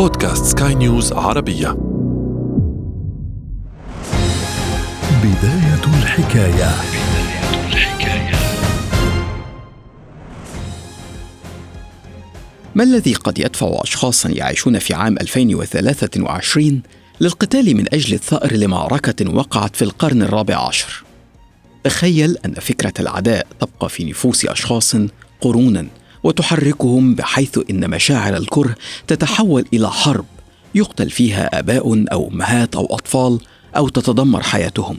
بودكاست سكاي نيوز عربية. بداية الحكاية. ما الذي قد يدفع أشخاصا يعيشون في عام 2023 للقتال من أجل الثأر لمعركة وقعت في القرن الرابع عشر؟ تخيل أن فكرة العداء تبقى في نفوس أشخاص قرونا. وتحركهم بحيث إن مشاعر الكره تتحول إلى حرب يقتل فيها آباء أو أمهات أو أطفال أو تتدمر حياتهم.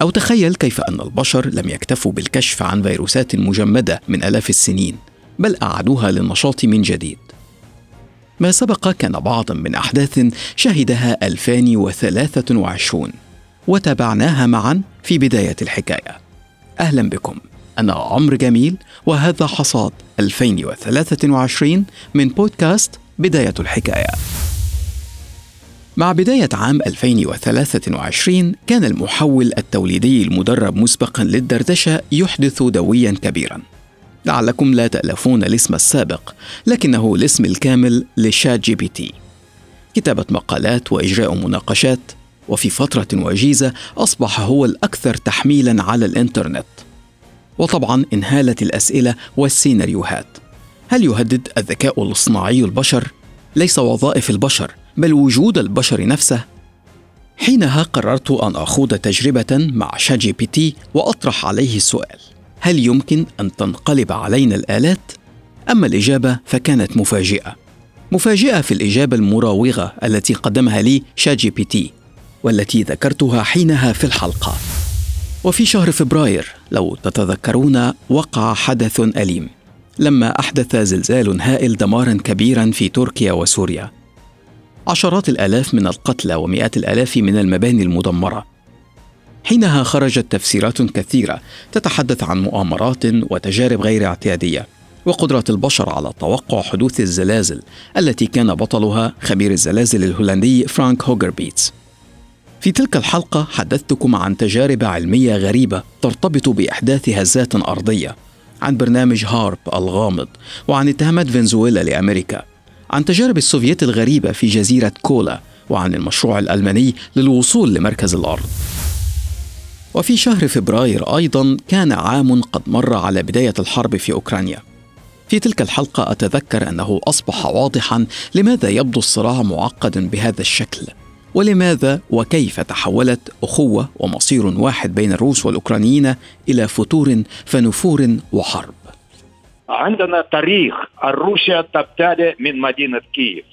أو تخيل كيف أن البشر لم يكتفوا بالكشف عن فيروسات مجمدة من آلاف السنين بل أعادوها للنشاط من جديد. ما سبق كان بعضا من أحداث شهدها 2023 وتابعناها معا في بداية الحكاية. أهلا بكم. أنا عمرو جميل وهذا حصاد 2023 من بودكاست بداية الحكاية. مع بداية عام 2023 كان المحول التوليدي المدرب مسبقا للدردشة يحدث دويا كبيرا. لعلكم لا تألفون الاسم السابق لكنه الاسم الكامل لشات جي بي تي. كتابة مقالات وإجراء مناقشات وفي فترة وجيزة أصبح هو الأكثر تحميلا على الإنترنت وطبعا انهالت الأسئلة والسيناريوهات. هل يهدد الذكاء الاصطناعي البشر؟ ليس وظائف البشر بل وجود البشر نفسه. حينها قررت أن أخوض تجربة مع شات جي بي تي وأطرح عليه السؤال هل يمكن أن تنقلب علينا الآلات؟ أما الإجابة فكانت مفاجئة. مفاجئة في الإجابة المراوغة التي قدمها لي شات جي بي تي والتي ذكرتها حينها في الحلقة. وفي شهر فبراير لو تتذكرون وقع حدث أليم. لما أحدث زلزال هائل دمارا كبيرا في تركيا وسوريا. عشرات الآلاف من القتلى ومئات الآلاف من المباني المدمرة. حينها خرجت تفسيرات كثيرة تتحدث عن مؤامرات وتجارب غير اعتيادية وقدرة البشر على توقع حدوث الزلازل التي كان بطلها خبير الزلازل الهولندي فرانك هوجربيتس في تلك الحلقة حدثتكم عن تجارب علمية غريبة ترتبط بإحداث هزات أرضية عن برنامج هارب الغامض وعن اتهامات فنزويلا لأمريكا عن تجارب السوفييت الغريبة في جزيرة كولا وعن المشروع الألماني للوصول لمركز الأرض. وفي شهر فبراير أيضا كان عام قد مر على بداية الحرب في أوكرانيا. في تلك الحلقة أتذكر أنه أصبح واضحا لماذا يبدو الصراع معقدا بهذا الشكل. ولماذا وكيف تحولت أخوة ومصير واحد بين الروس والأوكرانيين إلى فتور فنفور وحرب؟ عندنا تاريخ. روسيا تبتدئ من مدينة كييف.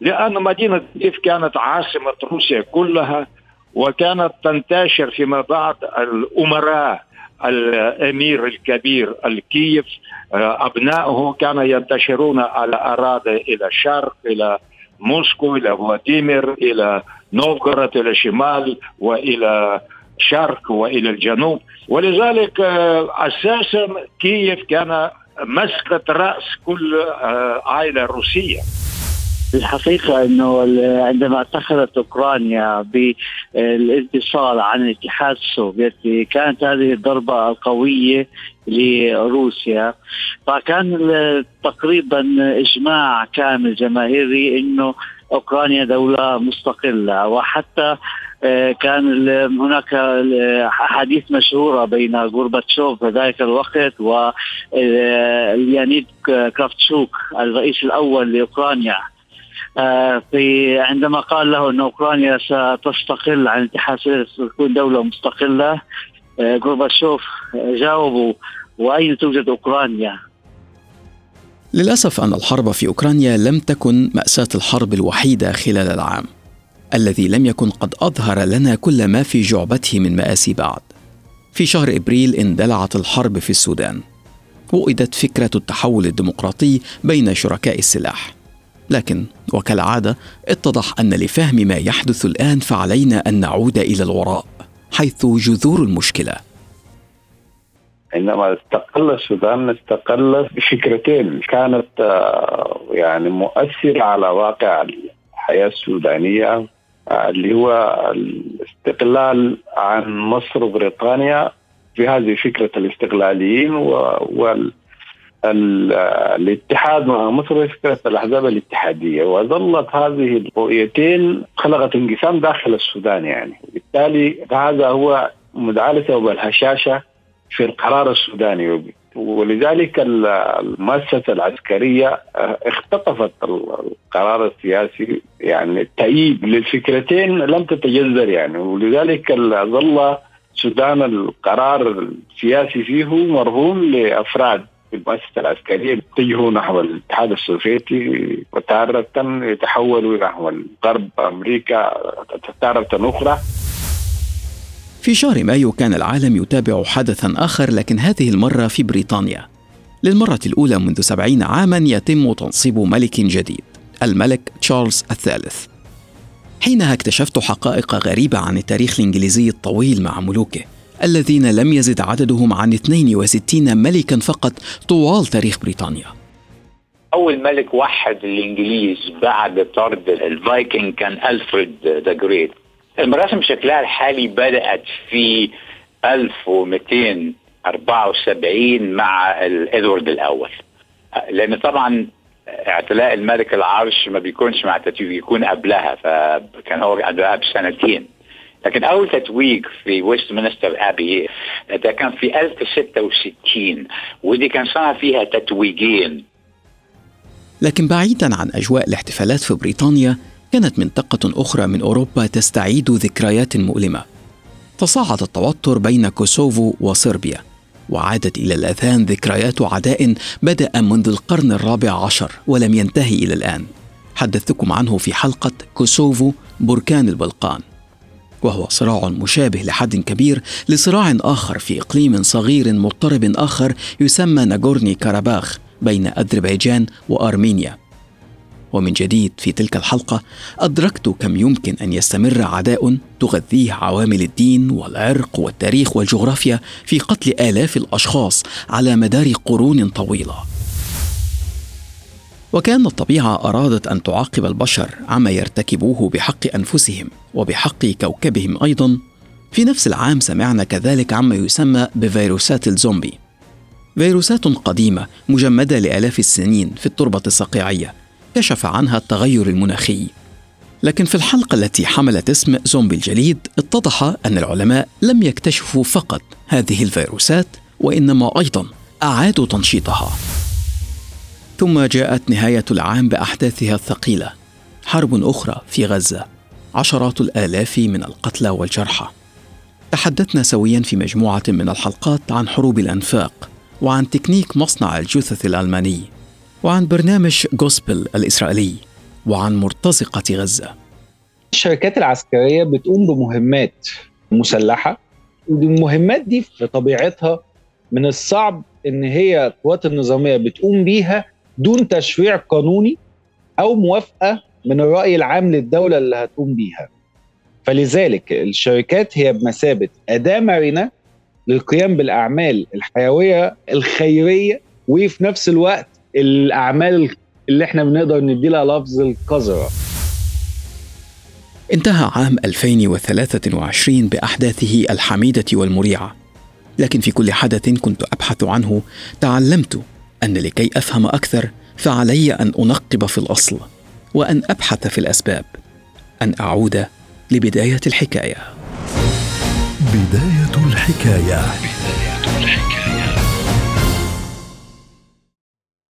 لأن مدينة كييف كانت عاصمة روسيا كلها وكانت تنتشر فيما بعد الأمراء الأمير الكبير الكييف أبنائه كانوا ينتشرون على أراضي إلى الشرق إلى موسكو إلى فلاديمير إلى نوفغورод إلى الشمال وإلى الشرق وإلى الجنوب. ولذلك آه، أساسا كييف كان مسقط رأس كل آه، عائله روسية. الحقيقة أنه عندما اتخذت أوكرانيا بالانفصال عن الاتحاد السوفيتي كانت هذه الضربة القوية لروسيا. فكان تقريبا إجماع كامل جماهيري أنه أوكرانيا دولة مستقلة. وحتى آه، كان هناك أحاديث مشهورة بين غورباتشوف في ذلك الوقت وليانيد آه، كرافتشوك الرئيس الأول لأوكرانيا. في عندما قال له أن أوكرانيا ستستقل عن الاتحاد السوفيتي ستكون دولة مستقلة آه، غورباتشوف جاوبوا وأين توجد أوكرانيا؟ للأسف أن الحرب في أوكرانيا لم تكن مأساة الحرب الوحيدة خلال العام الذي لم يكن قد أظهر لنا كل ما في جعبته من مآسي بعد في شهر إبريل اندلعت الحرب في السودان وئدت فكرة التحول الديمقراطي بين شركاء السلاح لكن وكالعادة اتضح أن لفهم ما يحدث الآن فعلينا أن نعود إلى الوراء حيث جذور المشكلة. عندما استقل السودان استقل بفكرتين. كانت آه، يعني مؤثرة على واقع الحياة السودانية آه، اللي هو الاستقلال عن مصر وبريطانيا في هذه فكرة الاستقلاليين الاتحاد مع مصر فكرة الأحزاب الاتحادية وظلت هذه الرؤيتين خلقت انقسام داخل السودان يعني. بالتالي هذا هو مدعاة لسبب الهشاشة في القرار السوداني. ولذلك المؤسسة العسكرية اختطفت القرار السياسي يعني التأييد للفكرتين لم تتجذر يعني. ولذلك ظل السودان القرار السياسي فيه مرهون لأفراد في المؤسسه العسكرية يتجهوا نحو الاتحاد السوفيتي وتارة يتحولوا نحو الغرب أمريكا تارة أخرى. في شهر مايو كان العالم يتابع حدثا آخر لكن هذه المرة في بريطانيا. للمرة الأولى منذ سبعين عاما يتم تنصيب ملك جديد الملك تشارلز الثالث. حينها اكتشفت حقائق غريبة عن التاريخ الإنجليزي الطويل مع ملوكه. الذين لم يزد عددهم عن 62 ملكا فقط طوال تاريخ بريطانيا. أول ملك وحد الإنجليز بعد طرد الفايكنج كان ألفريد the Great. المراسم شكلها الحالي بدأت في 1274 مع إدوارد الأول. لأن طبعا اعتلاء الملك العرش ما بيكونش مع التتويج بيكون قبلها فكان هو قبلها بسنتين. لكن أول تتويج في ويست مينستر ابي ده كان في 1066 ودي كان صار فيها تتويجين. لكن بعيدا عن أجواء الاحتفالات في بريطانيا كانت منطقة أخرى من أوروبا تستعيد ذكريات مؤلمة. تصاعد التوتر بين كوسوفو وصربيا وعادت إلى الأذهان ذكريات عداء بدأ منذ القرن الرابع عشر ولم ينتهي إلى الآن. حدثتكم عنه في حلقة كوسوفو بركان البلقان. وهو صراع مشابه لحد كبير لصراع آخر في إقليم صغير مضطرب آخر يسمى ناغورني كاراباخ بين أذربيجان وأرمينيا ومن جديد في تلك الحلقة أدركت كم يمكن أن يستمر عداء تغذيه عوامل الدين والعرق والتاريخ والجغرافيا في قتل آلاف الأشخاص على مدار قرون طويلة. وكأن الطبيعة أرادت أن تعاقب البشر عما يرتكبوه بحق أنفسهم وبحق كوكبهم أيضا. في نفس العام سمعنا كذلك عما يسمى بفيروسات الزومبي. فيروسات قديمة مجمدة لآلاف السنين في التربة الصقيعية كشف عنها التغير المناخي. لكن في الحلقة التي حملت اسم زومبي الجليد اتضح أن العلماء لم يكتشفوا فقط هذه الفيروسات وإنما أيضا أعادوا تنشيطها. ثم جاءت نهاية العام بأحداثها الثقيلة. حرب أخرى في غزة. عشرات الآلاف من القتلى والجرحى. تحدثنا سويا في مجموعة من الحلقات عن حروب الأنفاق وعن تكنيك مصنع الجثث الألماني وعن برنامج جوسبل الإسرائيلي وعن مرتزقة غزة. الشركات العسكرية بتقوم بمهمات مسلحة والمهمات دي في طبيعتها من الصعب إن هي القوات النظامية بتقوم بيها دون تشريع قانوني أو موافقة من الرأي العام للدولة اللي هتقوم بيها. فلذلك الشركات هي بمثابة أداة مرنة للقيام بالأعمال الحيوية الخيرية وفي نفس الوقت الأعمال اللي إحنا بنقدر ندي لها لفظ القذرة. انتهى عام 2023 بأحداثه الحميدة والمريعة. لكن في كل حدث كنت أبحث عنه تعلمت أن لكي أفهم أكثر فعلي أن أنقب في الأصل وأن أبحث في الأسباب أن أعود لبداية الحكاية. بداية الحكاية.